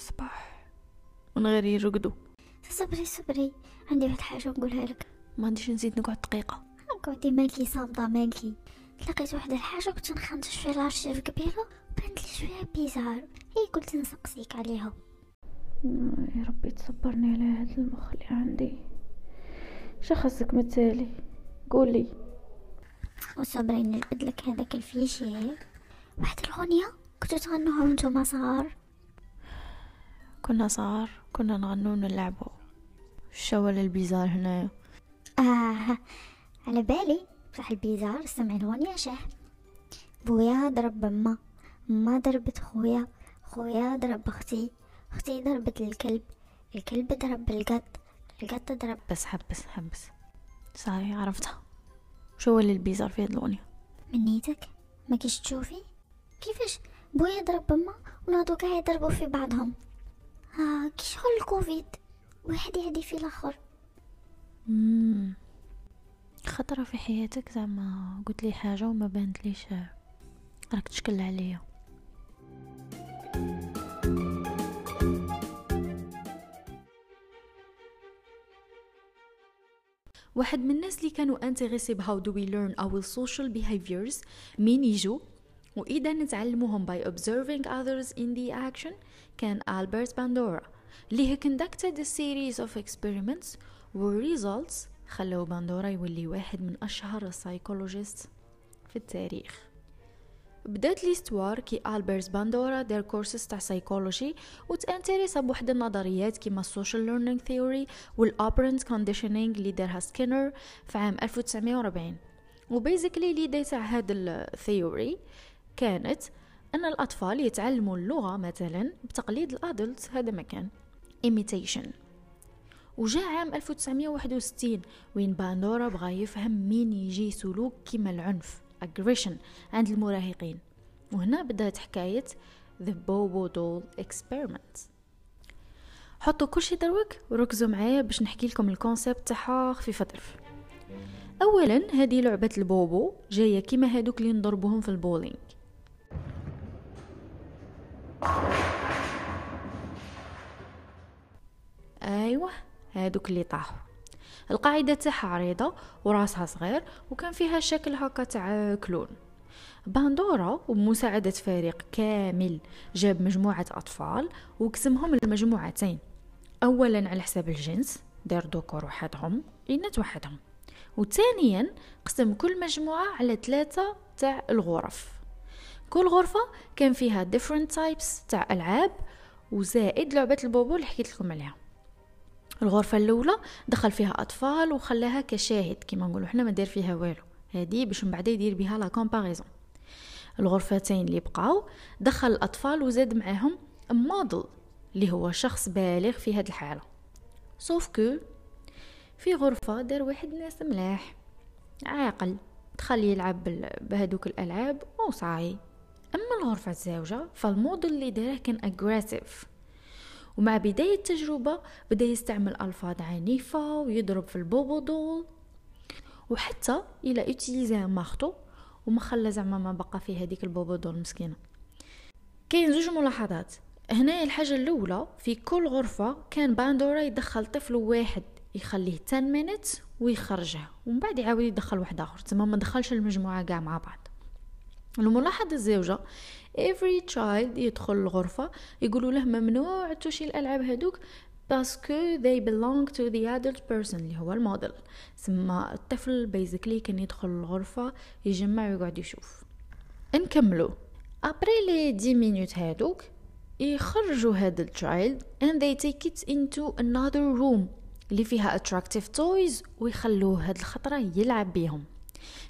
الصباح. من غير يرقدوا صبري صبري. عندي واحد حاجة نقولها لك. ما عنديش نزيد نقعد دقيقة. قعدي مالكي صامده مالكي. لقيت واحد الحاجة كنت نخنتش في الارشيف قبيلة بانت لي شوية بيزار. هي قلت نسقسيك عليها. يا ربي تصبرني على هذا المخ اللي عندي. شخصك متالي؟ قولي. وصبري نجبد لك هذاك الفيشي. واحد الاغنيه كنتو تغنوها وأنتم صغار كنا صغار كنا نغنو ونلعبو الشوال البيزار هنايا آه على بالي. بصح البيزار سمع الأغنية شاه بويا ضرب أما أما ضربت خويا. خويا ضرب أختي. أختي ضربت الكلب. الكلب ضرب القط القط ضرب. بس حبس حبس صاي عرفتها. شو اللي البيزار في هاد الأغنية من نيتك؟ ما كيش تشوفي؟ كيفاش؟ بويا ضرب أما وناضو كاع يضربوا في بعضهم. ها كي شغل الكوفيد. واحد يهدي في الآخر. مم. خطرة في حياتك زعما؟ قلت لي حاجة وما بانت ليش راك تشكل عليا. واحد من الناس اللي كانوا intéressés ب how do we learn our social behaviors مين يجوا وإذا نتعلموهم by observing others in the action كان ألبرت باندورا اللي هي conducted a series of experiments وال results خلوا باندورا يولي واحد من أشهر ال psychologists في التاريخ. بدأت l'histoire كي ألبرت باندورا دار كورسز تاع سايكولوجي وتانتريسا بوحد النظريات كيما ال social learning theory وال operant conditioning اللي دارها سكينر في عام 1940 و basically l'idée تاع هاد ال theory كانت أن الأطفال يتعلموا اللغة مثلا بتقليد ال adult هذا مكان imitation. وجاء عام 1961 وين باندورا بغى يفهم مين يجي سلوك كيما العنف aggression عند المراهقين. وهنا بدأت حكاية The Bobo Doll Experiment. حطوا كل شي دروك وركزوا معايا باش نحكي لكم ال concept تاعها خفيفة طرف اولا هذه لعبة البوبو جاية كيما هادوك اللي نضربوهم في البولينج أيوه هادوك اللي طاحوا. القاعدة تاعها عريضة وراسها صغير وكان فيها شكل هكا تاع clown. باندورا وبمساعدة فريق كامل جاب مجموعة أطفال وقسمهم لمجموعتين أولا على حساب الجنس دار ذكور وحدهم إناث وحدهم. وثانيا قسم كل مجموعة على ثلاثة تاع الغرف. كل غرفة كان فيها different types تاع ألعاب وزائد لعبة البوبو اللي حكيت لكم عليها. الغرفة الأولى دخل فيها أطفال وخلاها كشاهد كما نقولوا حنا ما دار فيها والو. هذه باش من بعد يدير بها la comparaison الغرفتين اللي بقاو دخل الأطفال وزاد معاهم موديل اللي هو شخص بالغ في هاد الحالة. سوف كو في غرفة دار واحد ناس ملاح عاقل دخل يلعب بهدوك الألعاب وصاي أما الغرفة الزوجة فالموديل اللي داره كان أجريسيف ومع بداية التجربة بدأ يستعمل ألفاظ عنيفة ويضرب في البوبو دول وحتى إلى utilisé marteau وما خلى زعما ما بقى في هذيك البوبو doll مسكينة. كاين زوج ملاحظات. هنا الحاجة الأولى في كل غرفة كان باندورا يدخل طفل واحد يخليه 10 minutes ويخرجه ومن بعد يعاود يدخل واحد آخر. تما ما دخلش المجموعة كاع مع بعض. الملاحظة الزوجة. Every child يدخل الغرفة يقولوا له ممنوع توشي الألعاب هذوك parce que they belong to the adult person اللي هو الموديل. سما الطفل basically كان يدخل الغرفة يجمع ويقعد يشوف. نكملو. après les 10 minutes هادوك يخرجوا هاد ال child and they take it into another room اللي فيها attractive toys ويخلوه هاد الخطرة يلعب بيهم.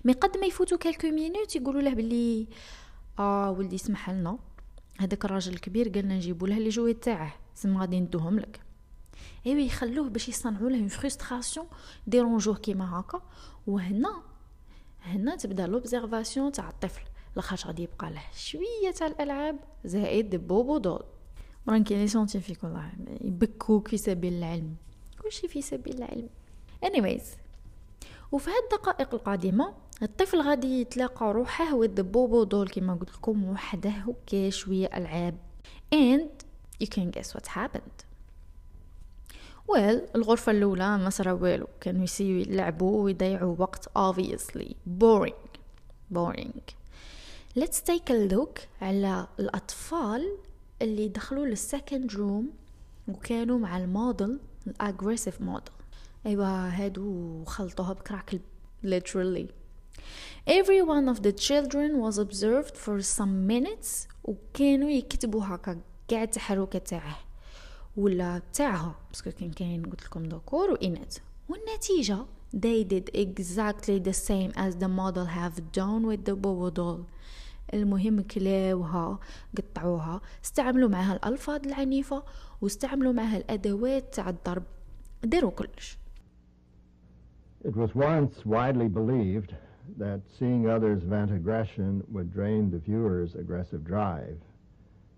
mais قد ما يفوتوا quelques minutes يقولوا له بلي آه ولدي سمح لنا. هذاك الراجل الكبير قالنا نجيبوا له les jouets تاعه سما غادي ندوهم لك. أيوه يخلوه باش يصنعوا له une frustration ديرونجوه كيما هكا. وهنا هنا تبدا l'observation تاع الطفل. لاخاطش غادي يبقى له شوية تاع الألعاب زائد بوبو doll مران كاين les scientifiques والله. يبكوك في سبيل العلم كلشي في سبيل العلم. Anyways. وفي هاد الدقائق القادمة الطفل غادي يتلاقى روحه و the Bobo Doll كما قلت لكم وحده هكا شوية ألعاب. And you can guess what happened. Well الغرفة الأولى ما صرا والو. كانوا يسيو يلعبوا ويضيعوا وقت obviously. Boring. Boring. Let's take a look على الأطفال اللي دخلوا لل second room وكانوا مع ال model ال aggressive model ايوا هادو خلطوها بكراك literally. Every one of the children was observed for some minutes وكانوا يكتبوا هكا قاع التحركة تاعه ولا تاعها باسكو كان كاين قلت لكم ذكور واناث والنتيجة they did exactly the same as the model have done with the bobo doll. المهم كلاوها قطعوها استعملوا معها الألفاظ العنيفة واستعملوا معها الأدوات تاع الضرب. داروا كلش. It was once widely believed that seeing others vent aggression would drain the viewer's aggressive drive.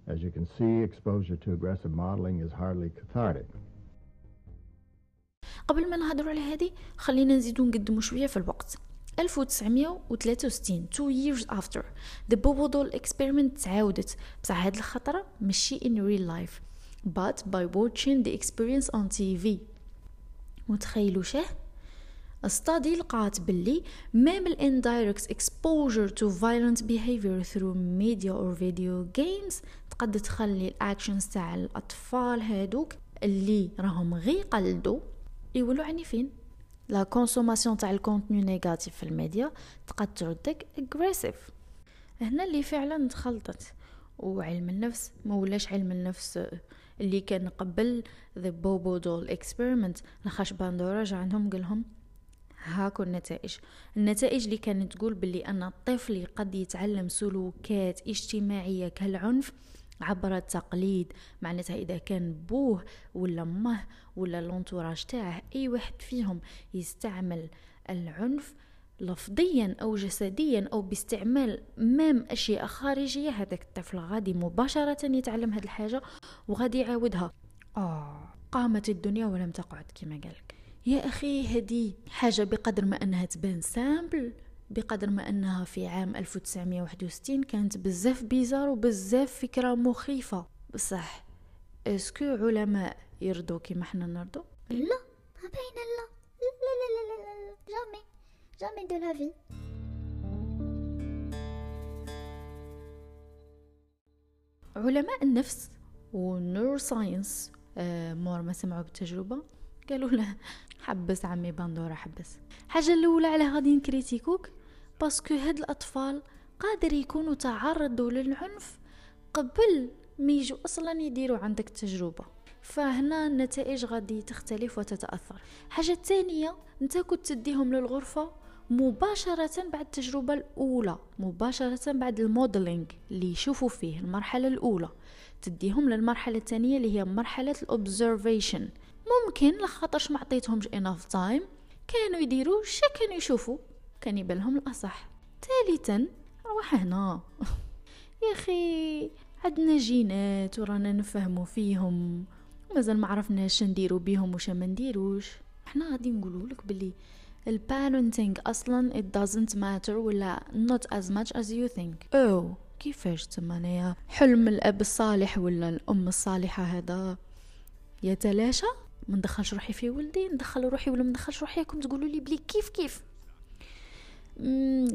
As you can see, exposure to aggressive modeling is hardly cathartic. قبل ما نهضروا على هذه خلينا نزيدو نقدموا شويه في الوقت 1963 two years after the Bobo doll experiment تعاودت بصح هاد الخطرة ماشي in real life but by watching the experience on TV وتخيلوا شه study لقات باللي même ال indirect exposure to violent behavior through media or video games تقد تخلي ال actions تاع الأطفال هادوك اللي راهم غي قلدوا يولوا عنيفين la consommation تاع ال contenu négatif في الميديا تقد تردك aggressive هنا اللي فعلا تخلطت. وعلم النفس ما ولاش علم النفس اللي كان قبل the Bobo Doll experiment لخاش باندورا جا عندهم قالهم هاكو النتائج. النتائج اللي كانت تقول باللي أن الطفل قد يتعلم سلوكات اجتماعية كالعنف عبر التقليد معناتها إذا كان بوه ولا امه ولا l'entourage تاعه أي واحد فيهم يستعمل العنف لفظيا أو جسديا أو باستعمال مام أشياء خارجية هذاك الطفل غادي مباشرة يتعلم هذه الحاجة وغادي يعاودها. آه. قامت الدنيا ولم تقعد كما قالك يا أخي هذه حاجة بقدر ما أنها تبان سامبل بقدر ما أنها في عام 1961 كانت بزاف بيزار وبزاف فكرة مخيفة. بصح est-ce que علماء يرضوا كيما حنا نرضوا لا ما باين لا لا لا لا لا لا jamais jamais de la vie علماء النفس وال neuroscience آه مور ما سمعوا بالتجربة؟ قالوا له حبس عمي باندورا حبس. حاجة الأولى على غادي نكريتيكوك؟ parce que هاد الأطفال قادر يكونوا تعرضوا للعنف قبل ما يجوا أصلا يديروا عندك التجربة. فهنا النتائج غادي تختلف وتتأثر. حاجة تانية أنت كنت تديهم للغرفة مباشرة بعد التجربة الأولى مباشرة بعد ال modeling اللي يشوفوا فيه المرحلة الأولى. تديهم للمرحلة الثانية اللي هي مرحلة ال observation ممكن لخاطرش ما عطيتهمش enough time كانوا يديروا شا كانوا يشوفوا كان يبان الأصح. ثالثا روح هنا. يا أخي عندنا جينات ورانا نفهموا فيهم. مازال ما عرفناش نديرو بيهم وش ما نديروش. إحنا غادي نقولوا لك بلي البارنتينغ أصلا it doesn't matter ولا not as much as you think. أو كيفاش تما انايا حلم الأب الصالح ولا الأم الصالحة هذا؟ يتلاشى ما ندخلش روحي في ولدي ندخل روحي ولا ما ندخلش روحي راكم تقولوا لي بلي كيف كيف؟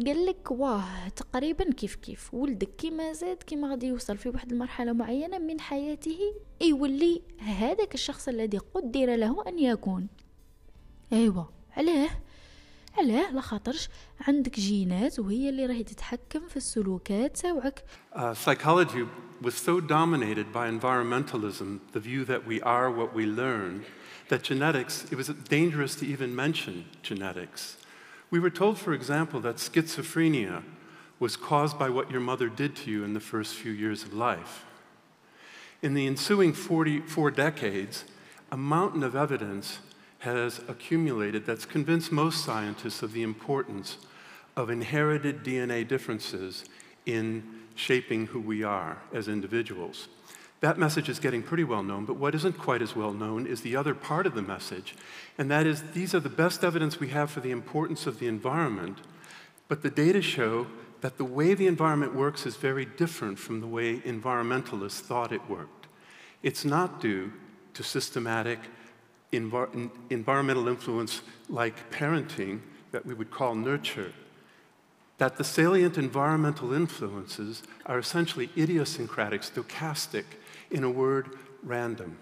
قال لك واه تقريبا كيف كيف. ولدك كيما زاد كيما غادي يوصل في واحد المرحلة معينة من حياته يولي هذاك الشخص الذي قدر له أن يكون. ايوا علاه علاه لخاطرش عندك جينات وهي اللي راهي تتحكم في السلوكات تاوعك. Uh, psychology was so dominated by environmentalism, the view that we are what we learn, that genetics, it was dangerous to even mention genetics. We were told, for example, that schizophrenia was caused by what your mother did to you in the first few years of life. In the ensuing 44 decades, a mountain of evidence has accumulated that's convinced most scientists of the importance of inherited DNA differences in shaping who we are as individuals. That message is getting pretty well known, but what isn't quite as well known is the other part of the message, and that is these are the best evidence we have for the importance of the environment But the data show that the way the environment works is very different from the way environmentalists thought it worked. It's not due to systematic envir- environmental influence like parenting that we would call nurture That the salient environmental influences are essentially idiosyncratic, stochastic, in a word, random.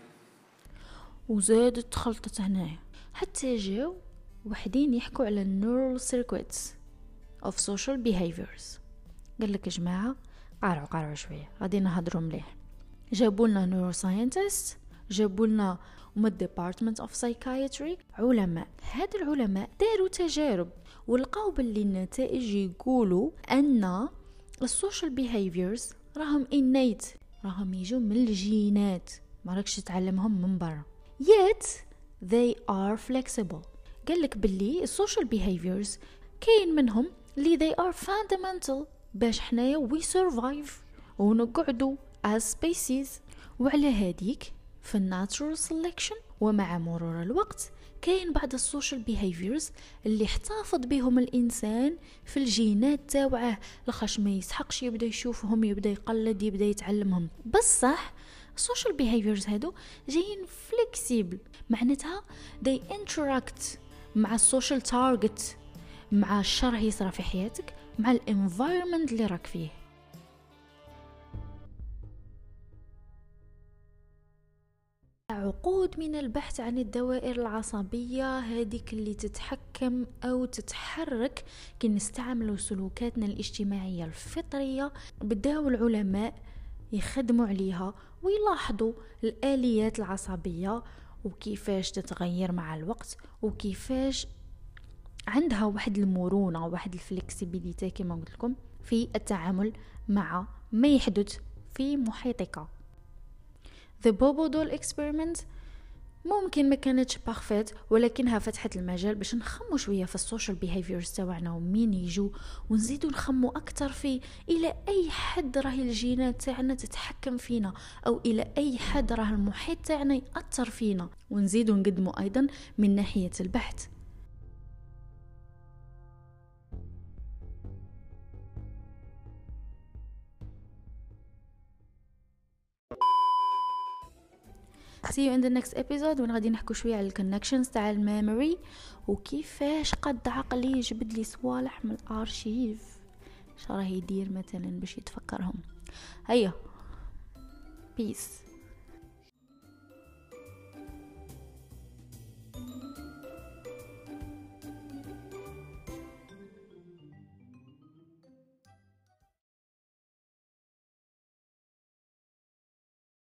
وزادت تخلطت هنايا حتى جاو وحدين يحكوا على النورال سيركويتس of social behaviors قال لك يا جماعة قارعوا قارعوا شوية غادي نهضروا مليح جابوا لنا نورو ساينتست جابوا لنا هما department of psychiatry علماء. هاد العلماء داروا تجارب ولقاو باللي النتائج يقولوا أن ال social behaviors راهم innate راهم يجوا من الجينات ما راكش تتعلمهم من برا. Yet they are flexible. قال لك باللي ال social behaviors كاين منهم اللي they are fundamental باش حنايا we survive ونقعدوا as species. وعلى هاديك في ال natural selection ومع مرور الوقت كاين بعض ال social behaviors اللي احتفظ بهم الإنسان في الجينات تاوعه لخاش ما يسحقش يبدا يشوفهم يبدا يقلد يبدا يتعلمهم. بصح ال social behaviors هادو جايين flexible معناتها they interact مع ال social target مع شا راه يصرى في حياتك مع ال environment اللي راك فيه. عقود من البحث عن الدوائر العصبية هذيك اللي تتحكم أو تتحرك كي نستعملوا سلوكاتنا الاجتماعية الفطرية. بداو العلماء يخدموا عليها ويلاحظوا الآليات العصبية وكيفاش تتغير مع الوقت وكيفاش عندها واحد المرونة واحد الفلكسبيليتي كما قلت لكم في التعامل مع ما يحدث في محيطك. The Bobo Doll Experiment ممكن ما كانتش parfaite ولكنها فتحت المجال باش نخمو شوية في ال social behaviors تاعنا ومين يجوا ونزيدو نخمو أكثر في إلى أي حد راهي الجينات تاعنا تتحكم فينا أو إلى أي حد راه المحيط تاعنا يأثر فينا. ونزيدو نقدمو أيضا من ناحية البحث. See you in the next وين غادي نحكو شوية على ال connections تاع ال memory وكيفاش قد عقلي يجبد لي صوالح من الأرشيف. شراه يدير مثلا باش يتفكرهم. هيا peace